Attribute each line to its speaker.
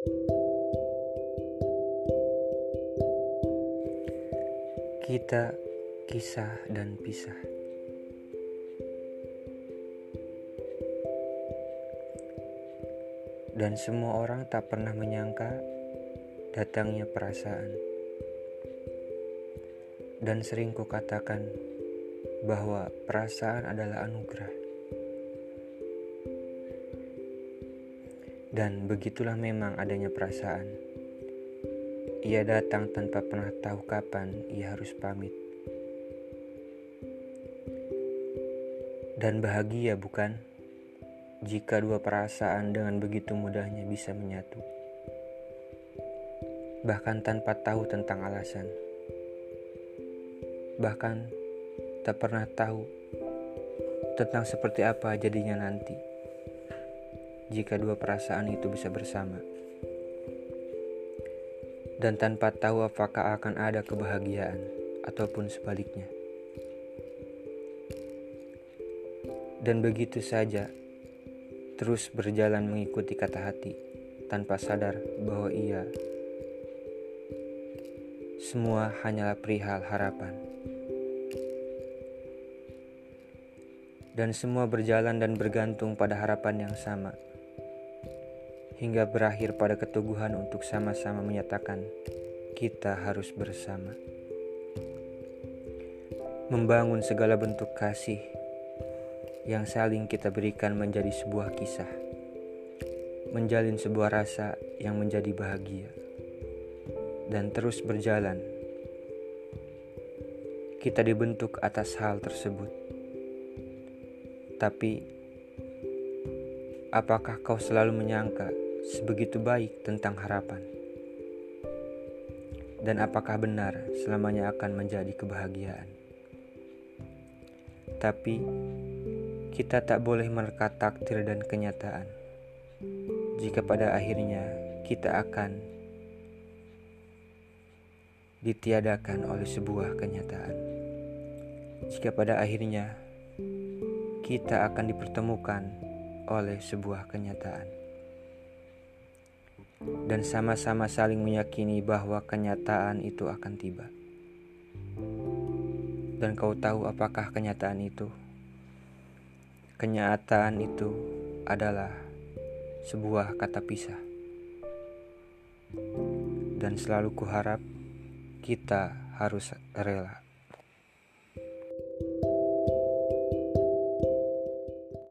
Speaker 1: Kita kisah dan pisah. Dan semua orang tak pernah menyangka datangnya perasaan. Dan sering kukatakan bahwa perasaan adalah anugerah. Dan begitulah memang adanya perasaan. Ia datang tanpa pernah tahu kapan ia harus pamit. Dan bahagia bukan? Jika dua perasaan dengan begitu mudahnya bisa menyatu. Bahkan tanpa tahu tentang alasan. Bahkan tak pernah tahu tentang seperti apa jadinya nanti. Jika dua perasaan itu bisa bersama dan tanpa tahu apakah akan ada kebahagiaan ataupun sebaliknya. Dan begitu saja, terus berjalan mengikuti kata hati tanpa sadar bahwa ia semua hanyalah perihal harapan. Dan semua berjalan dan bergantung pada harapan yang sama hingga berakhir pada keteguhan untuk sama-sama menyatakan kita harus bersama. Membangun segala bentuk kasih yang saling kita berikan menjadi sebuah kisah. Menjalin sebuah rasa yang menjadi bahagia. Dan terus berjalan. Kita dibentuk atas hal tersebut. Tapi apakah kau selalu menyangka sebegitu baik tentang harapan? Dan apakah benar selamanya akan menjadi kebahagiaan? Tapi kita tak boleh menerka takdir dan kenyataan. Jika pada akhirnya kita akan ditiadakan oleh sebuah kenyataan. Jika pada akhirnya kita akan dipertemukan oleh sebuah kenyataan dan sama-sama saling meyakini bahwa kenyataan itu akan tiba. Dan kau tahu apakah kenyataan itu? Kenyataan itu adalah sebuah kata pisah. Dan selalu kuharap kita harus rela.